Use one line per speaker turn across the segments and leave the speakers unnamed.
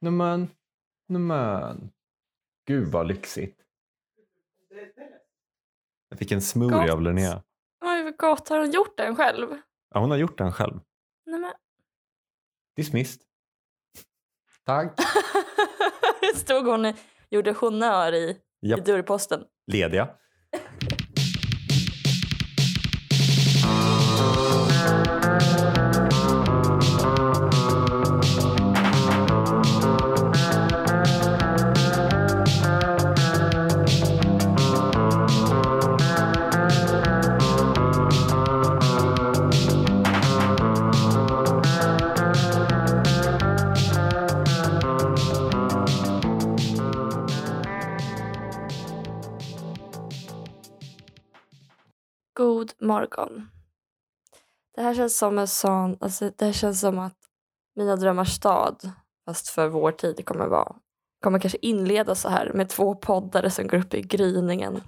Nämen, nämen. Gud vad lyxigt. Jag fick en smoothie
Gott.
av Linnea.
Oj vad gott, har hon gjort den själv?
Ja, hon har gjort den själv.
Nej, men...
Dismissed. Tack.
Stod hon och gjorde honnör i, i dörrposten.
lediga.
Morgon. Det här känns som en sån, alltså det här känns som att Mina drömmars stad, fast för vår tid kommer vara, kommer kanske inleda så här med två poddare som går upp i gryningen.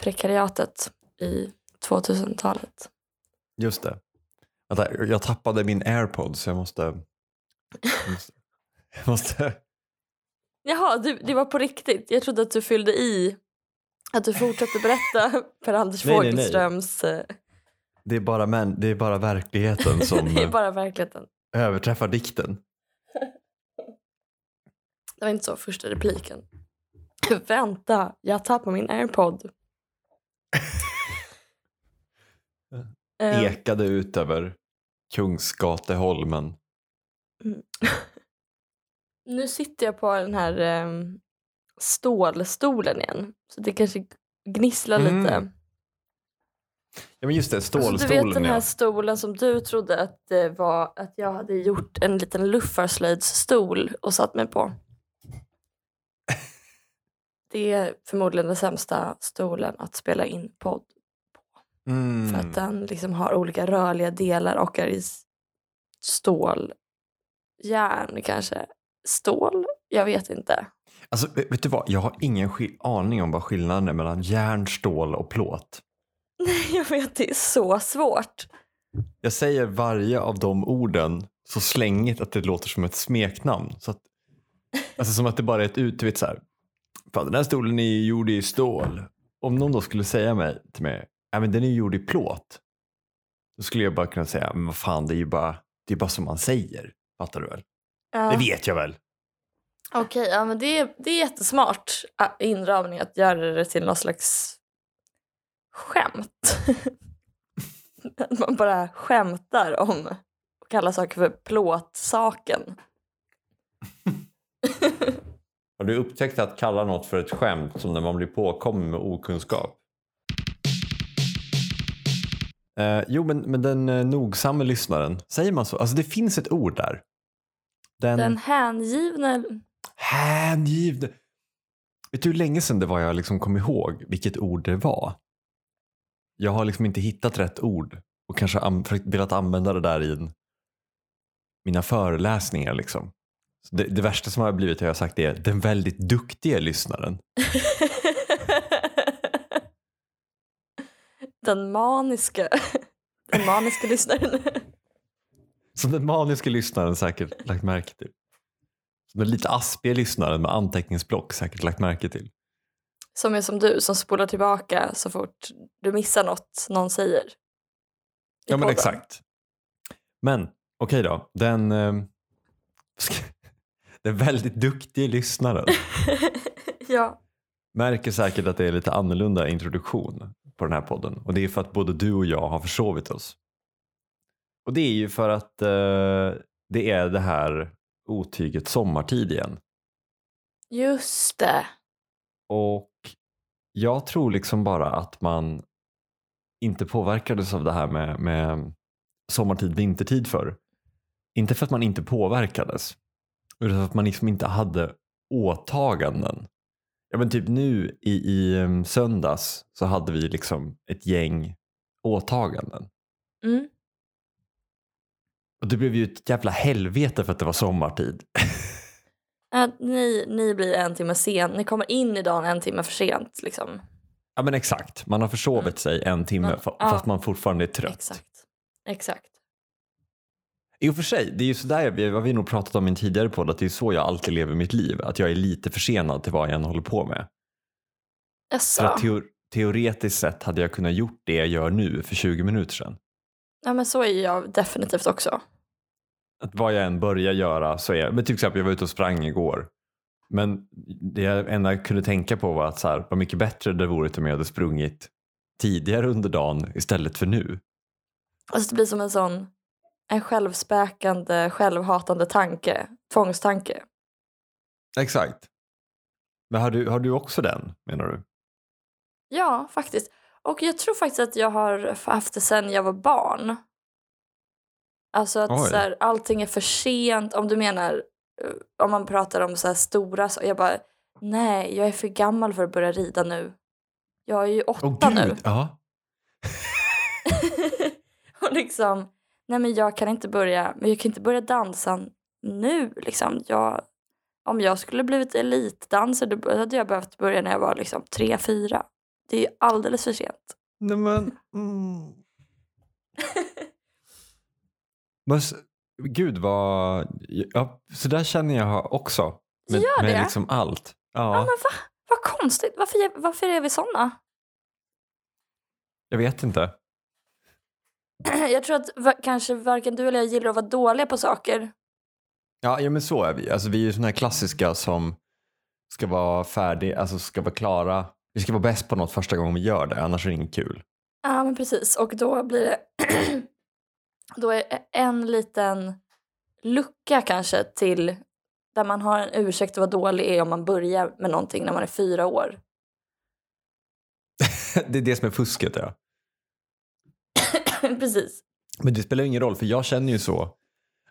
Prekariatet i 2000-talet.
Just det. Vänta, jag tappade min airpod så jag måste... Jag måste, jag måste
Jaha, du, det var på riktigt. Jag trodde att du fyllde i, att du fortsatte berätta Per-Anders. Fogelströms, eh,
det, är bara män, det är bara verkligheten som
det är bara verkligheten.
överträffar dikten.
Det var inte så första repliken. Vänta, jag tappar min airpod. Eh,
Ekade ut över Kungsgateholmen.
nu sitter jag på den här eh, stålstolen igen. Så det kanske gnisslar
Mm,
lite.
Ja men just det,
Alltså, du
stålstolen
vet den här
ja.
stolen som du trodde att det var att jag hade gjort en liten luffarslöjdsstol och satt mig på. Det är förmodligen den sämsta stolen att spela in podd för
Mm.
att den liksom har olika rörliga delar och är i stål, järn kanske. Stål? Jag vet inte.
Alltså vet du vad, jag har ingen aning om vad skillnaden är mellan järn, stål och plåt.
Nej, jag vet, det är så svårt.
Jag säger varje av de orden så slängigt att det låter som ett smeknamn. Så att, alltså som att det bara är ett ut, du vet så här. Fan, den här stolen är gjord i stål. Om någon då skulle säga mig, till mig, ja men den är gjord i plåt. Då skulle jag bara kunna säga, men vad fan det är ju bara, det är bara som man säger. Fattar du väl?
Ja.
Det vet jag väl.
Okej, ja, men det, är, det är jättesmart inramning att göra det till någon slags skämt. att man bara skämtar om och kallar saker för plåtsaken.
Har du upptäckt att kalla något för ett skämt som när man blir påkommen med okunskap? Eh, jo, men, men den eh, nogsamme lyssnaren, säger man så? Alltså det finns ett ord där. Den,
Den hängivne...
hängivne. Vet du hur länge sedan det var jag liksom kom ihåg vilket ord det var? Jag har liksom inte hittat rätt ord och kanske an- velat använda det där i mina föreläsningar. Liksom. Det, det värsta som har blivit har jag sagt är den väldigt duktiga lyssnaren.
Den maniska... Den maniska lyssnaren.
Som den maniska lyssnaren säkert lagt märke till. Som den lite aspiga lyssnaren med anteckningsblock säkert lagt märke till.
Som är som du, som spolar tillbaka så fort du missar något någon säger.
Ja men
podden.
exakt. Men okej då, den, eh, ska- den väldigt duktiga lyssnaren
ja.
märker säkert att det är lite annorlunda introduktion på den här podden. Och det är för att både du och jag har försovit oss. Och det är ju för att eh, det är det här otyget sommartid igen.
Just det.
Och jag tror liksom bara att man inte påverkades av det här med, med sommartid, vintertid för. Inte för att man inte påverkades, utan för att man liksom inte hade åtaganden. Ja men typ nu i, i um, söndags så hade vi liksom ett gäng åtaganden.
Mm.
Och det blev ju ett jävla helvete för att det var sommartid.
Att ni, ni blir en timme sen. Ni kommer in i dagen en timme för sent. Liksom.
ja men exakt, man har försovit sig en timme
Mm.
fa-
Ja.
fast man fortfarande är trött.
Exakt. Exakt.
I och för sig, det är ju sådär, vi har vi nog pratat om i en tidigare podd, att det är så jag alltid lever mitt liv. Att jag är lite försenad till vad jag än håller på med. För
Jaså?
att teo- teoretiskt sett hade jag kunnat gjort det jag gör nu för 20 minuter sedan.
Ja men så är jag definitivt också.
Att vad jag än börjar göra så är men till exempel jag var ute och sprang igår. Men det jag enda jag kunde tänka på var att så här, vad mycket bättre det vore om jag hade sprungit tidigare under dagen istället för nu.
Alltså det blir som en sån en självspäkande, självhatande tanke, tvångstanke.
Exakt. Men har du, har du också den menar du?
Ja, faktiskt. Och jag tror faktiskt att jag har haft det sen jag var barn. Alltså att så här, allting är för sent. Om du menar, eh, om man pratar om så här stora så Jag bara, nej, jag är för gammal för att börja rida nu. Jag är ju åtta
Åh
nu.
ja.
och liksom, nej men jag kan inte börja, men jag kan inte börja dansa nu liksom. Jag, om jag skulle blivit elitdansare då hade jag behövt börja när jag var liksom tre, fyra. Det är ju alldeles för sent.
Nej men. Mm. men gud vad, ja, så där känner jag också. Med,
Gör
med
det?
liksom allt.
Ja,
Ja,
men va? Vad konstigt. Varför, är- varför är vi såna?
jag vet inte.
Jag tror att kanske varken du eller jag gillar att vara dåliga på saker.
Ja, ja men så är vi. Alltså, vi är ju såna här klassiska som ska vara färdiga, alltså ska vara klara. Vi ska vara bäst på något första gången vi gör det, annars är det inget kul.
Ja, men precis. Och då blir det... då är en liten lucka kanske till där man har en ursäkt att vara dålig är om man börjar med någonting när man är fyra år.
det är det som är fusket ja.
precis.
Men det spelar ingen roll för jag känner ju så,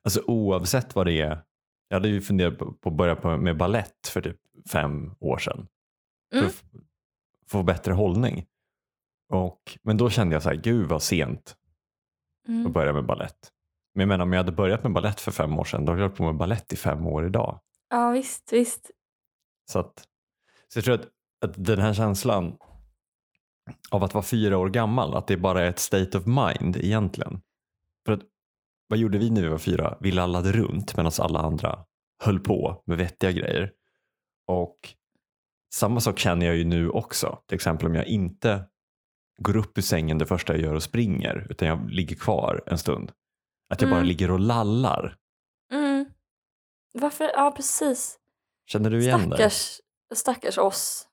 alltså oavsett vad det är. Jag hade ju funderat på att börja med ballett för typ fem år sedan. För
Mm.
att f- få bättre hållning. Och, men då kände jag så här, gud vad sent att
Mm.
börja med ballett. Men jag menar om jag hade börjat med ballett för fem år sedan, då hade jag hållit på med ballett i fem år idag.
Ja, visst, visst.
Så, att, så jag tror att, att den här känslan av att vara fyra år gammal, att det bara är ett state of mind egentligen. För att, vad gjorde vi när vi var fyra? Vi lallade runt medan alla andra höll på med vettiga grejer. Och samma sak känner jag ju nu också. Till exempel om jag inte går upp ur sängen det första jag gör och springer, utan jag ligger kvar en stund. Att jag bara
Mm.
ligger och lallar.
Mm. Varför? Ja, precis.
Känner du igen det?
Stackars, stackars oss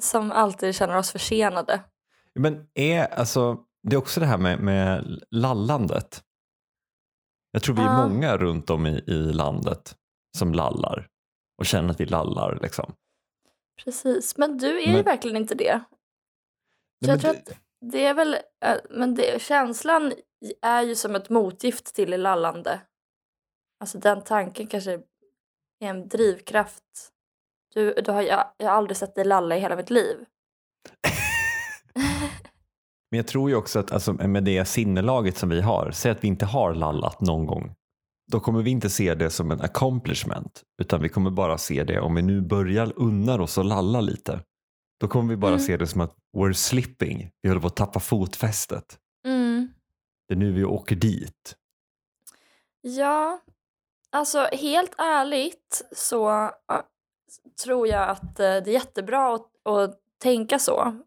som alltid känner oss försenade.
Men är, alltså, det är också det här med, med lallandet. Jag tror vi är många runt om i, i landet som lallar och känner att vi lallar. Liksom.
Precis, men du är ju
Men-
verkligen inte det. Så jag tror att det är väl, äh, men det, känslan är ju som ett motgift till lallande. Alltså den tanken kanske är en drivkraft. Du, du har, jag, jag har aldrig sett dig lalla i hela mitt liv.
Men jag tror ju också att alltså, med det sinnelaget som vi har, säg att vi inte har lallat någon gång. Då kommer vi inte se det som en accomplishment. Utan vi kommer bara se det om vi nu börjar unna oss och lalla lite. Då kommer vi bara
Mm.
se det som att we're slipping. Vi håller på att tappa fotfästet.
Mm.
Det är nu vi åker dit.
Ja, alltså helt ärligt så tror jag att äh, det är jättebra att, att tänka så.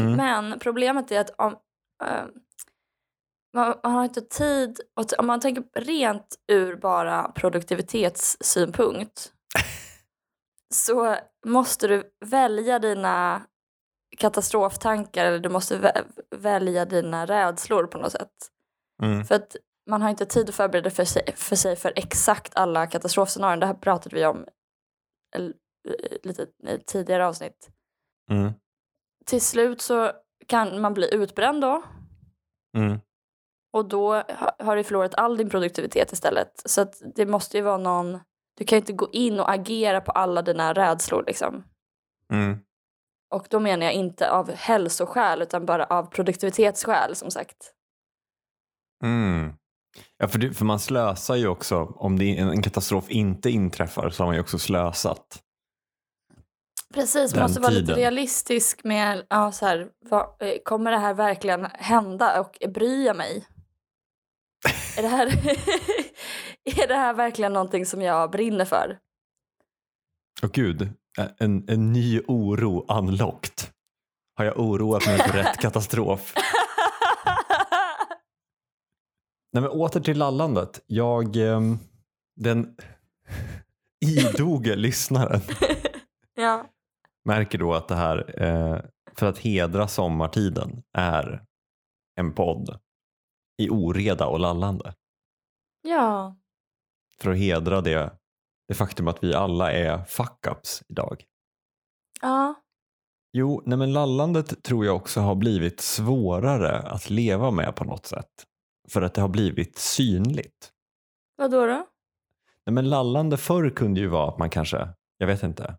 Mm.
Men problemet är att om, äh, man, man har inte tid, om man tänker rent ur bara produktivitetssynpunkt så måste du välja dina katastroftankar eller du måste vä- välja dina rädslor på något sätt.
Mm.
För att man har inte tid att förbereda för sig för, sig för exakt alla katastrofscenarion. Det här pratade vi om eh, lite tidigare avsnitt.
Mm.
Till slut så kan man bli utbränd då
Mm.
och då ha- har du förlorat all din produktivitet istället. Så det måste ju vara någon, du kan inte gå in och agera på alla dina rädslor liksom.
Mm.
Och då menar jag inte av hälsoskäl utan bara av produktivitetsskäl som sagt.
Mm. Ja, för, det, för man slösar ju också, om det, en katastrof inte inträffar så har man ju också slösat.
Precis, man måste vara lite
tiden.
realistisk med ja, så här, vad, eh, kommer det här verkligen hända och bryr jag mig? Är det, här är det här verkligen någonting som jag brinner för?
Åh gud, en, en ny oro unlocked. Har jag oroat mig för rätt katastrof? Nej men åter till lallandet. Jag, ehm, den idoge lyssnaren
ja.
märker då att det här, eh, för att hedra sommartiden, är en podd i oreda och lallande.
Ja.
För att hedra det, det faktum att vi alla är fuck-ups idag.
Ja.
Jo, nej men lallandet tror jag också har blivit svårare att leva med på något sätt. För att det har blivit synligt.
Vad då? då?
Nej men lallande förr kunde ju vara att man kanske, jag vet inte,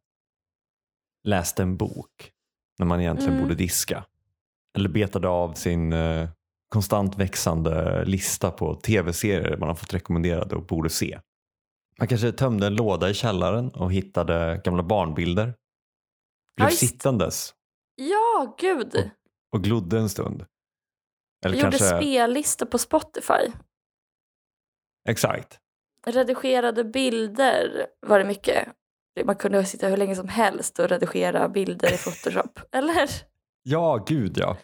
läste en bok när man egentligen
Mm.
borde diska. Eller betade av sin eh, konstant växande lista på tv-serier man har fått rekommenderade och borde se. Man kanske tömde en låda i källaren och hittade gamla barnbilder. Blev
visst.
sittandes
Ja, gud.
och glodde en stund. Eller
gjorde
kanske,
spellistor på Spotify.
exakt.
Redigerade bilder var det mycket. Man kunde sitta hur länge som helst och redigera bilder i Photoshop. Eller?
Ja, gud ja.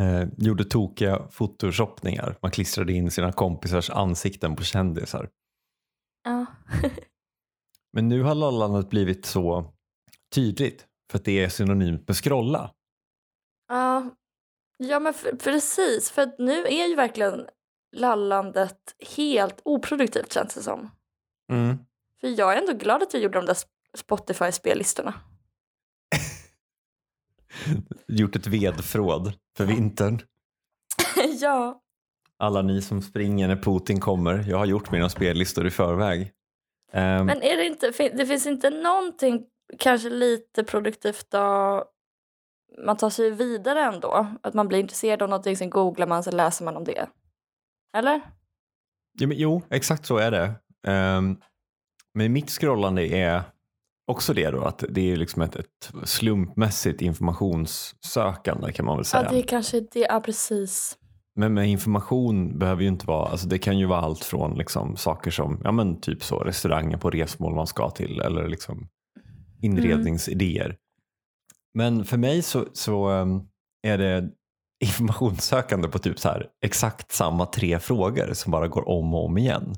Eh, gjorde tokiga photoshoppningar. Man klistrade in sina kompisars ansikten på kändisar.
Ja.
Men nu har lallandet blivit så tydligt för att det är synonymt med scrolla.
Ja, ja men för, precis. För att nu är ju verkligen lallandet helt oproduktivt känns det som.
Mm.
För jag är ändå glad att vi gjorde de där Spotify-spellistorna.
Gjort ett vedfråd för vintern.
ja.
Alla ni som springer när Putin kommer. Jag har gjort mina spellistor i förväg. Ehm,
Men är det inte, det finns inte någonting kanske lite produktivt då man tar sig vidare ändå? Att man blir intresserad av någonting, sen googlar man, sen läser man om det. Eller?
ja, men, jo, exakt så är det. Ehm, men mitt scrollande är också det då att det är liksom ett, ett slumpmässigt informationssökande kan man väl säga.
Ja, det är kanske det. Ja, precis.
Men med information behöver ju inte vara, alltså det kan ju vara allt från liksom saker som, ja men typ så restauranger på resmål man ska till eller liksom inredningsidéer. Men för mig så, så ehm, är det informationssökande på typ så här exakt samma tre frågor som bara går om och om igen.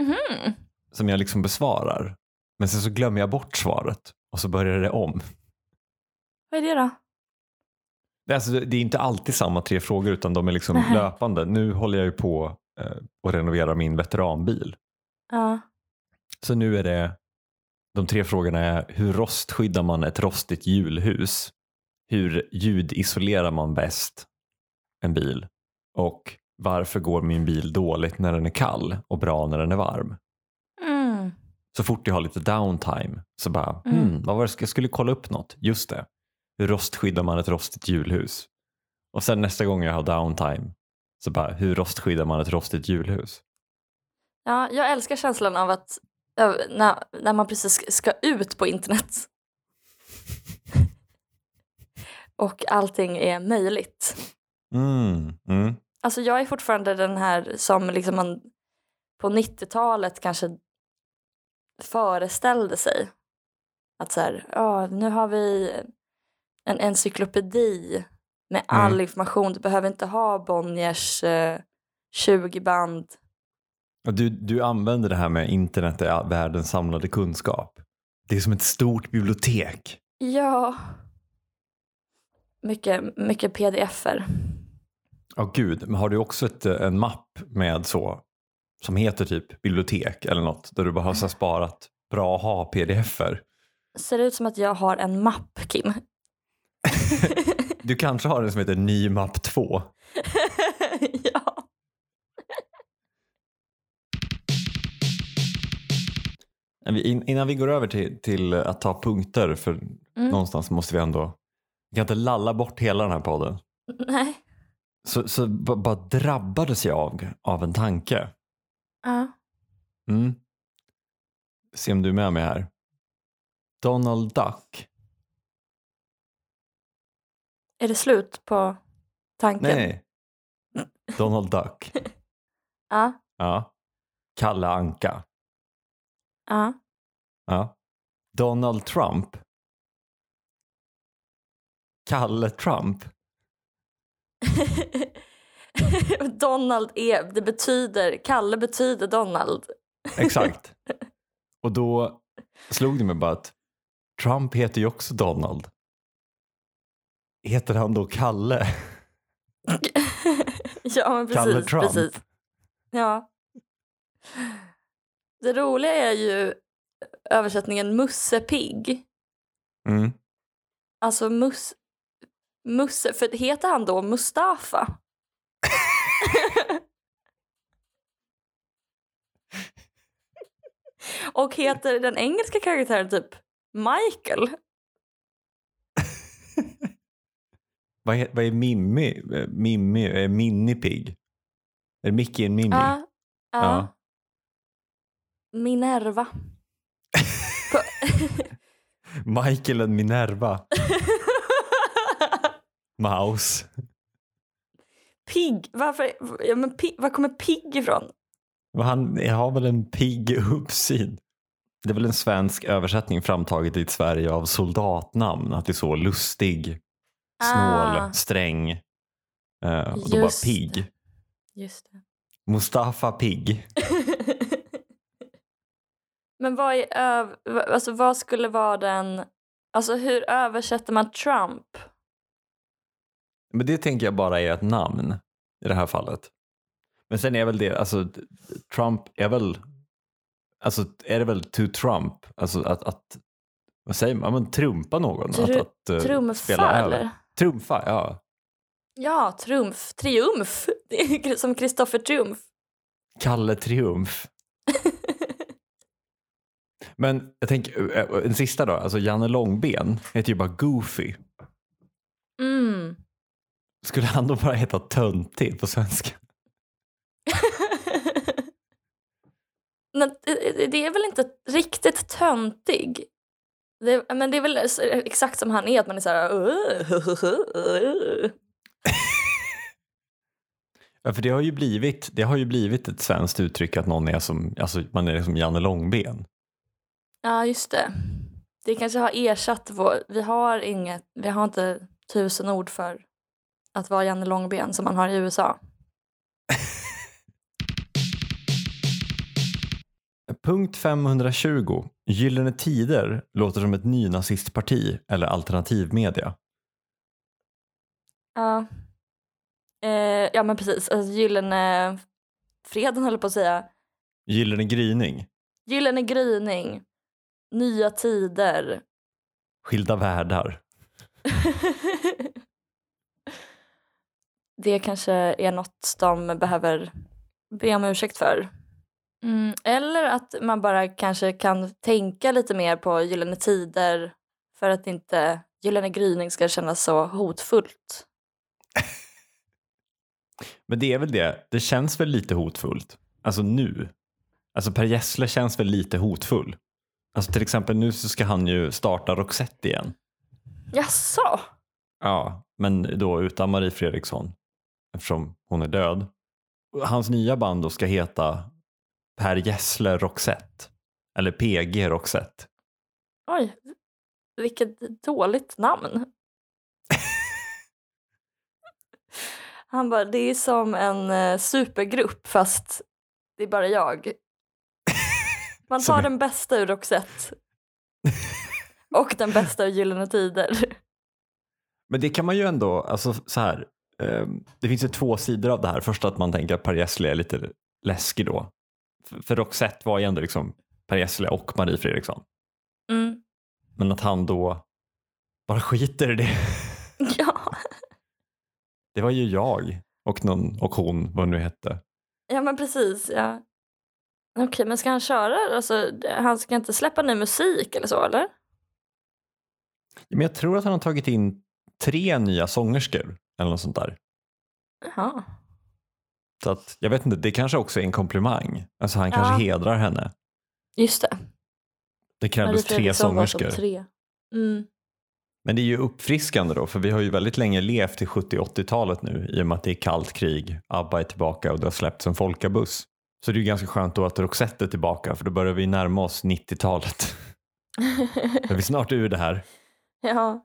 Mhm.
Som jag liksom besvarar. Men sen så glömmer jag bort svaret och så börjar det om.
Vad är det då?
Det är, alltså, det är inte alltid samma tre frågor utan de är liksom
Nej.
löpande. Nu håller jag ju på eh, att renovera min veteranbil.
Ja.
Så nu är det, de tre frågorna är hur rostskyddar man ett rostigt hjulhus? Hur ljudisolerar man bäst en bil? Och varför går min bil dåligt när den är kall och bra när den är varm?
Mm.
Så fort jag har lite downtime så bara,
Mm.
hmm, vad var det? jag skulle kolla upp något. Just det, hur rostskyddar man ett rostigt hjulhus? Och sen nästa gång jag har downtime så bara, hur rostskyddar man ett rostigt hjulhus?
Ja, jag älskar känslan av att när, när man precis ska ut på internet och allting är möjligt.
Mm, mm.
Alltså jag är fortfarande den här som liksom man på 90-talet kanske föreställde sig. Att så här, ja, nu har vi en encyklopedi med all
Mm.
information. Du behöver inte ha Bonniers eh, 20 band.
Du, du använder det här med internet är världens samlade kunskap. Det är som ett stort bibliotek.
Ja. Mycket, mycket pdf-er.
Ja gud, men har du också ett, eh, en mapp med så som heter typ bibliotek eller något där du bara har sparat bra att ha pdf-er?
Ser det ut som att jag har en mapp, Kim?
Du kanske har en som heter ny mapp 2.
ja.
Innan vi går över till, till att ta punkter, för
Mm.
någonstans måste vi ändå, vi kan inte lalla bort hela den här podden.
Nej.
Så, så bara drabbades jag av, av en tanke.
Ja.
Mm. Se om du är med mig här. Donald Duck.
Är det slut på tanken?
Nej. Donald Duck.
Ja.
Ja. Kalle Anka.
Ja.
Ja. Donald Trump. Kalle Trump.
Donald är, det betyder, Kalle betyder Donald.
Exakt. Och då slog det mig bara att Trump heter ju också Donald. Heter han då Kalle?
ja men precis.
Kalle Trump?
precis. Ja. Det roliga är ju översättningen Musse-pigg.
Mm.
Alltså mus, Musse, för heter han då Mustafa? Och heter den engelska karaktären typ Michael?
Vad, är, vad är Mimmi? Mimmi, är Minnie Pig? Är det Mickey and Minnie?
Ja. ja.
Ja.
Minerva.
Michael and Minerva. Mouse.
Pigg, varför, ja, men pig, var kommer pigg ifrån?
Han har väl en pigg uppsyn. Det är väl en svensk översättning framtaget i Sverige av soldatnamn. Att det är så lustig, snål,
Ah.
sträng. Eh, och då bara
Just
pigg.
Just det.
Mustafa Pigg.
Men vad, är öv, alltså, vad skulle vara den... Alltså hur översätter man Trump?
Men det tänker jag bara är ett namn i det här fallet. Men sen är väl det, alltså Trump är väl, alltså är det väl to Trump, alltså att, att vad säger man, trumpa någon?
Tru-
att, att, eh,
Trumfa
spela över.
eller?
Trumfa, ja.
Ja, trumf. Triumf. Som Kristoffer Triumf.
Kalle Triumf. Men jag tänker, eh, en sista då, alltså Janne Långben heter ju bara Goofy.
Mm.
Skulle han då bara heta Töntig på svenska?
Men det- det är väl inte riktigt töntig? Det, men det är väl exakt som han är, att man är så här... "Uh,
Ja, för det har ju blivit, det har ju blivit ett svenskt uttryck att någon är som, alltså man är som Janne Långben.
Ja, just det. Det kanske har ersatt vår... Vi har inget... Vi har inte tusen ord för att vara Janne Långben som man har i USA.
Punkt 520. Gyllene Tider låter som ett nynazistparti eller alternativmedia.
Ja. Eh, ja, men precis. Alltså, gyllene freden höll på att säga.
Gyllene Gryning.
Gyllene gryning. Nya tider.
Skilda världar.
det kanske är något de behöver be om ursäkt för. Mm, eller att man bara kanske kan tänka lite mer på Gyllene Tider för att inte Gyllene gryning ska kännas så hotfullt.
Men det är väl det, det känns väl lite hotfullt. Alltså nu. Alltså Per Gessle känns väl lite hotfull. Alltså till exempel nu så ska han ju starta Roxette igen.
Jaså?
Ja, men då utan Marie Fredriksson. Eftersom hon är död. Hans nya band då ska heta Per Gessle Roxette. Eller PG Roxette.
Oj, vilket dåligt namn. Han bara, det är som en eh, supergrupp fast det är bara jag. Man tar den bästa ur Roxette. Och den bästa ur Gyllene Tider.
Men det kan man ju ändå, alltså så här. eh, det finns ju två sidor av det här. Först att man tänker att Per Gessle är lite läskig då. För, för Roxette var ju ändå liksom Per Gessle och Marie Fredriksson.
Mm.
Men att han då bara skiter i det.
Ja.
Det var ju jag och, någon, och hon, vad nu hette.
ja, men precis. Ja. Okej, men ska han köra? Alltså, han ska inte släppa ny musik eller så, eller?
Men jag tror att han har tagit in tre nya sångerskor eller något sånt där.
Jaha.
Så att, jag vet inte, det kanske också är en komplimang. Alltså han
Ja.
kanske hedrar henne.
Just det.
Det krävdes
Marie
tre
Fredriksson var som
sångerskor.
Tre. Mm.
Men det är ju uppfriskande då, för vi har ju väldigt länge levt i 70-80-talet nu i och med att det är kallt krig, ABBA är tillbaka och det har släppts en folkabuss. Så det är ju ganska skönt då att Roxette är tillbaka för då börjar vi närma oss 90-talet. är vi snart ur det här.
ja.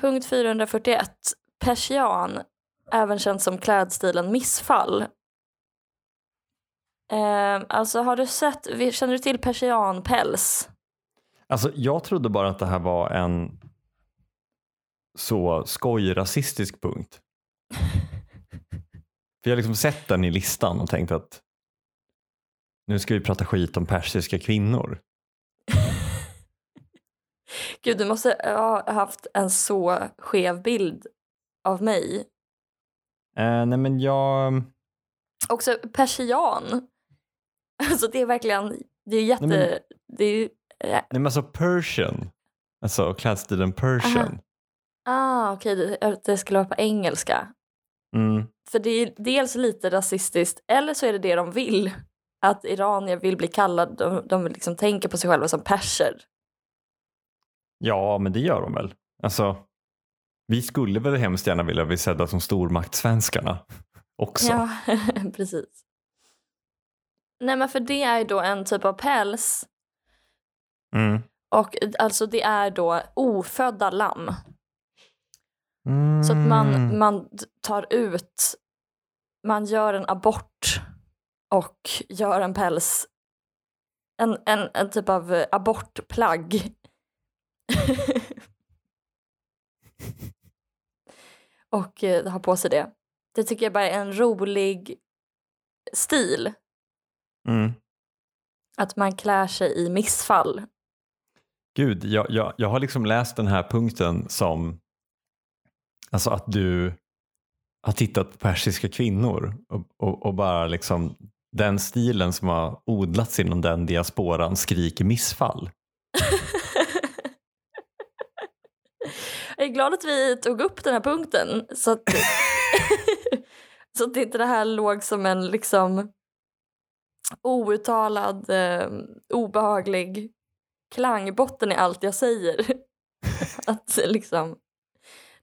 Punkt 441. Persian, även känd som klädstilen missfall. Eh, alltså har du sett, känner du till persianpäls?
Alltså jag trodde bara att det här var en så skojrasistisk punkt. För jag har liksom sett den i listan och tänkt att nu ska vi prata skit om persiska kvinnor.
Gud, du måste ha haft en så skev bild av mig.
Eh, nej men jag...
Också persian. Alltså det är verkligen, det är jätte, nej, men... det är ju...
Äh. Nej men alltså persian, alltså klädstilen persian.
Aha. Ah, okej, okay. det, det skulle vara på engelska.
Mm.
För det är dels lite rasistiskt, eller så är det det de vill. Att iranier vill bli kallade, de, de liksom tänker på sig själva som perser.
Ja, men det gör de väl. Alltså, vi skulle väl hemskt gärna vilja bli sedda som stormaktsvenskarna också.
Ja, precis. Nej men för det är ju då en typ av päls.
Mm.
Och alltså det är då ofödda lamm.
Mm.
Så att man, man tar ut, man gör en abort och gör en päls, en, en, en typ av abortplagg. och eh, ha på sig det. Det tycker jag bara är en rolig stil.
Mm.
Att man klär sig i missfall.
Gud, jag, jag, jag har liksom läst den här punkten som alltså att du har tittat på persiska kvinnor och, och, och bara liksom den stilen som har odlats inom den diasporan skriker missfall.
Jag är glad att vi tog upp den här punkten så att, så att inte det här låg som en liksom outtalad, eh, obehaglig klangbotten i allt jag säger. att liksom,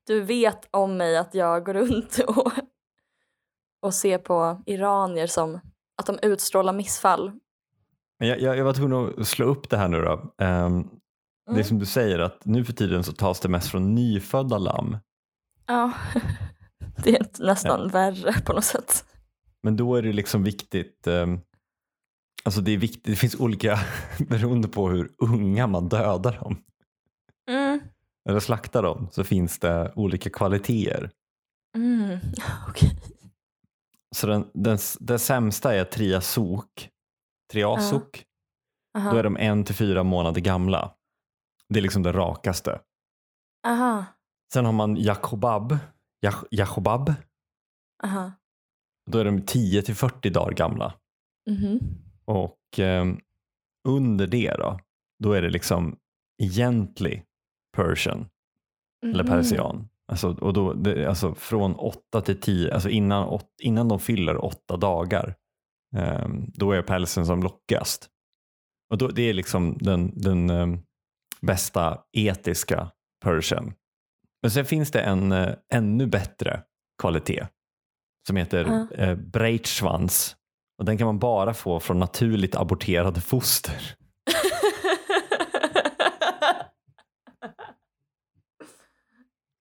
du vet om mig att jag går runt och, och ser på iranier som att de utstrålar missfall.
Jag, jag, jag var tvungen att slå upp det här nu då. Um, mm. Det är som du säger att nu för tiden så tas det mest från nyfödda lamm.
Ja, det är nästan ja. värre på något sätt.
Men då är det liksom viktigt um, Alltså det är viktigt, det finns olika beroende på hur unga man dödar dem.
Mm.
Eller slaktar dem så finns det olika kvaliteter.
Mm. Okay.
Så den, den, den sämsta är triasok. Triasok. Uh. Uh -huh. Då är de en till fyra månader gamla. Det är liksom det rakaste.
Aha.
Sen har man Jakobab. Jakobab.
Aha.
Då är de 10 till 40 dagar gamla.
Mm -hmm.
Och eh, under det då, då är det liksom egentlig persian. Mm. Eller mm-hmm. persian. Alltså, och då, det, alltså från 8 till 10, alltså innan, innan de fyller åtta dagar, eh, då är pälsen som lockast. Och då, det är liksom den, den eh, bästa etiska persian. Men sen finns det en eh, ännu bättre kvalitet som heter uh. eh, breitschwanz och den kan man bara få från naturligt aborterade foster.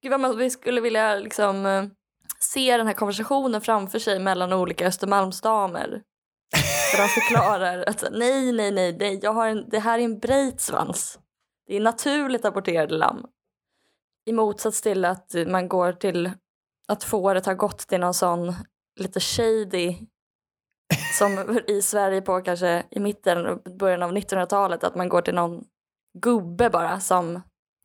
Gud vad man skulle vilja liksom eh, se den här konversationen framför sig mellan olika Östermalmsdamer. För de förklarar att nej, nej, nej, nej jag har en, det här är en breitsvans. Det är naturligt aborterade lamm. I motsats till att man går till att fåret har gått till någon sån lite shady som i Sverige på kanske i mitten och början av 1900-talet att man går till någon gubbe bara som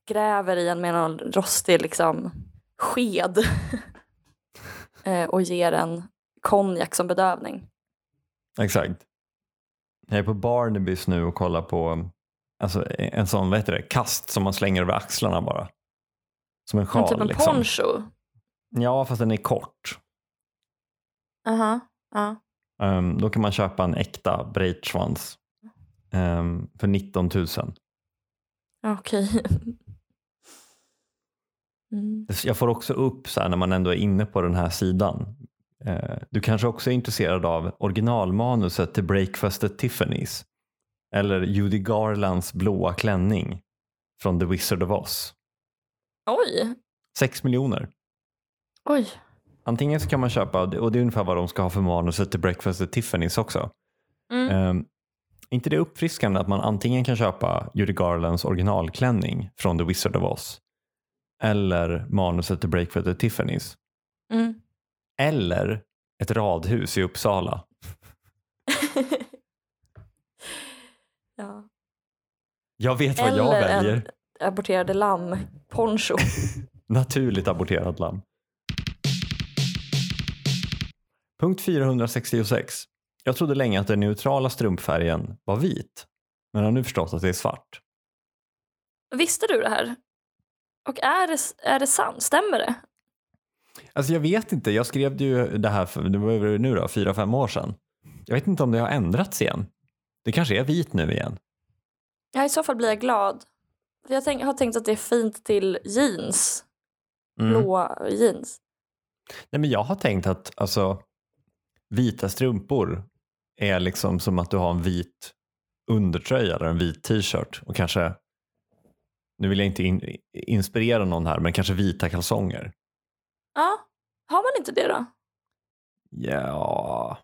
gräver i en med någon rostig liksom sked eh, och ger en konjak som bedövning.
Exakt. Jag är på Barnabys nu och kollar på alltså, en sån, vad heter det, kast som man slänger över axlarna bara. Som en sjal.
Typ en
liksom.
poncho?
Ja, fast den är kort.
Aha, uh ja.
Um, då kan man köpa en äkta breitschwanz um, för 19 000.
Okej. Mm.
Jag får också upp så här när man ändå är inne på den här sidan. Eh, Du kanske också är intresserad av originalmanuset till Breakfast at Tiffany's eller Judy Garlands blåa klänning från The Wizard of Oz.
Oj,
Sex miljoner.
oj.
Antingen så kan man köpa, och det är ungefär vad de ska ha för manuset till Breakfast at Tiffany's också.
Mm.
Um, inte det uppfriskande att man antingen kan köpa Judy Garlands originalklänning från The Wizard of Oz eller manuset till Breakfast at Tiffany's
Mm.
eller ett radhus i Uppsala.
ja.
Jag vet vad
Eller
jag väljer.
en aborterade lamm poncho.
Naturligt aborterat lamm. Punkt 466. Jag trodde länge att den neutrala strumpfärgen var vit, men har nu förstått att det är svart.
Visste du det här? Och är det, är det sant? Stämmer det?
Alltså jag vet inte, jag skrev ju det här för det var nu då, fyra, fem år sedan. Jag vet inte om det har ändrats igen. Det kanske är vit nu igen.
Ja, I så fall blir jag glad. Jag tänk, har tänkt att det är fint till jeans.
Mm.
Blå jeans.
Nej, men jag har tänkt att alltså, vita strumpor är liksom som att du har en vit undertröja eller en vit t-shirt och kanske, nu vill jag inte in, inspirera någon här, men kanske vita kalsonger.
Ja, har man inte det då?
Ja,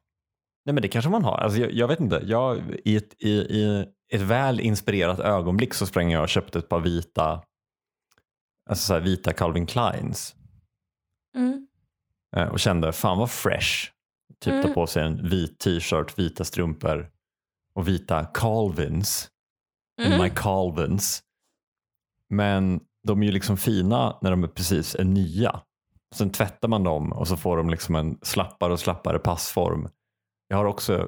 nej men det kanske man har. Alltså, jag, jag vet inte, jag, i, ett, i, i ett väl inspirerat ögonblick så sprang jag och köpte ett par vita, alltså så vita Calvin Kleins
Mm.
eh, och kände fan vad fresh. Typ ta
Mm.
på sig en vit t-shirt, vita strumpor och vita Calvins. In
Mm.
my Calvins. Men de är ju liksom fina när de är precis är nya. Sen tvättar man dem och så får de liksom en slappare och slappare passform. Jag har också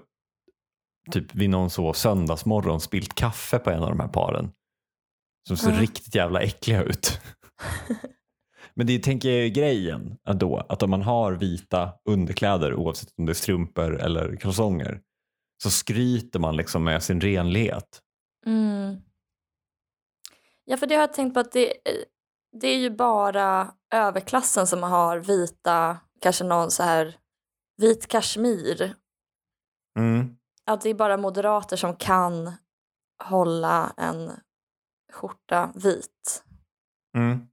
typ vid någon så söndagsmorgon spilt kaffe på en av de här paren. Som ser
Ja.
riktigt jävla äckliga ut. Men det tänker jag är grejen ändå, att om man har vita underkläder oavsett om det är strumpor eller kalsonger så skryter man liksom med sin renlighet.
Mm. Ja, för det har jag tänkt på att det, det är ju bara överklassen som har vita, kanske någon så här vit kashmir.
Mm.
Att det är bara moderater som kan hålla en skjorta vit.
Mm.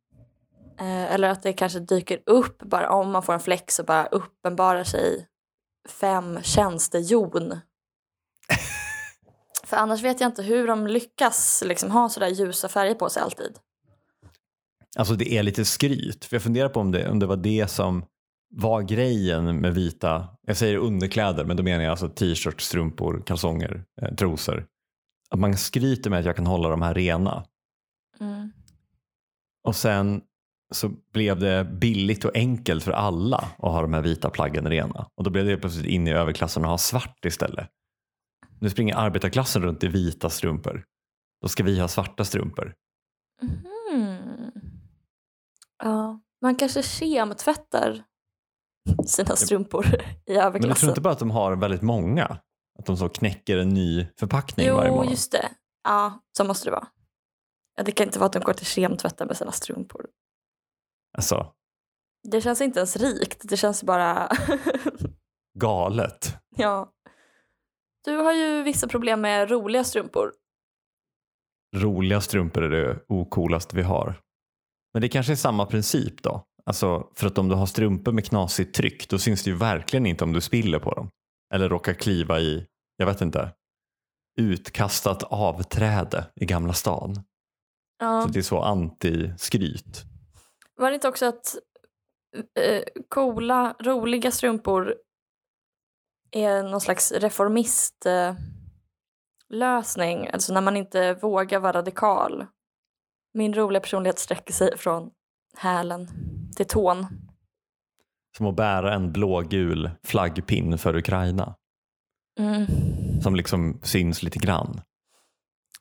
Eh, eller att det kanske dyker upp bara om man får en flex och bara uppenbarar sig fem tjänstejon. För annars vet jag inte hur de lyckas liksom ha sådär ljusa färger på sig alltid.
Alltså det är lite skryt. För jag funderar på om det, om det var det som var grejen med vita, jag säger underkläder, men då menar jag alltså t-shirt, strumpor, kalsonger, eh, trosor. Att man skryter med att jag kan hålla de här rena.
Mm.
Och sen så blev det billigt och enkelt för alla att ha de här vita plaggen rena. Och då blev det helt plötsligt in i överklassen att ha svart istället. Nu springer arbetarklassen runt i vita strumpor. Då ska vi ha svarta strumpor.
Mhm. Ja, man kanske kemtvättar sina strumpor i
Men du tror
överklassen.
inte bara att de har väldigt många? Att de så knäcker en ny förpackning varje
Jo,
morgon?
just det. Ja, så måste det vara. Det kan inte vara att de går till kemtvätten med sina strumpor.
Alltså,
Det känns inte ens rikt. Det känns bara...
galet.
ja. Du har ju vissa problem med roliga strumpor.
Roliga strumpor är det ocoolaste vi har. Men det kanske är samma princip då? Alltså, för att om du har strumpor med knasigt tryck då syns det ju verkligen inte om du spiller på dem. Eller råkar kliva i, jag vet inte, utkastat avträde i Gamla stan.
Ja.
Så det är så anti-skryt.
Var det inte också att eh, coola, roliga strumpor är någon slags reformist eh, lösning? Alltså när man inte vågar vara radikal. Min roliga personlighet sträcker sig från hälen till tån.
Som att bära en blågul flaggpin för Ukraina.
Mm.
Som liksom syns lite grann.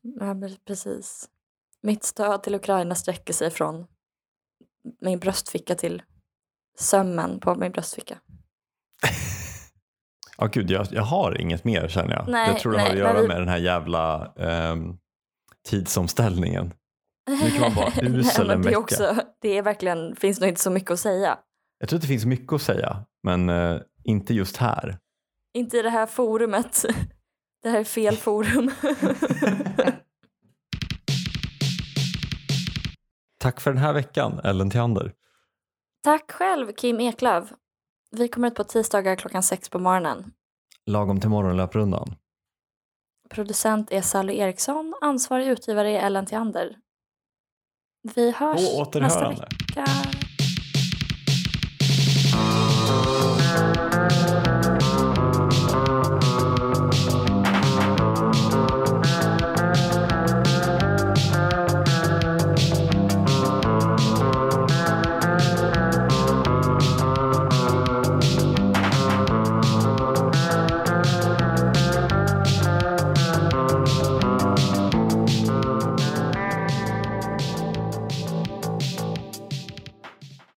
Ja, precis. Mitt stöd till Ukraina sträcker sig från min bröstficka till sömmen på min bröstficka.
Ja gud, jag, jag har inget mer känner jag.
Nej,
jag tror det har
nej,
att
men
göra
vi-
med den här jävla ehm, tidsomställningen. Nu kan man vara usel en
men det, är
vecka.
också, det är verkligen, finns nog inte så mycket att säga.
Jag tror att det finns mycket att säga, men eh, inte just här.
Inte i det här forumet. Det här är fel forum.
Tack för den här veckan, Ellen Theander.
Tack själv Kim Eklöf. Vi kommer ut på tisdagar klockan sex på morgonen.
Lagom till morgonlöprundan.
Producent är Sally Eriksson, ansvarig utgivare är Ellen Theander. Vi hörs
På
nästa vecka.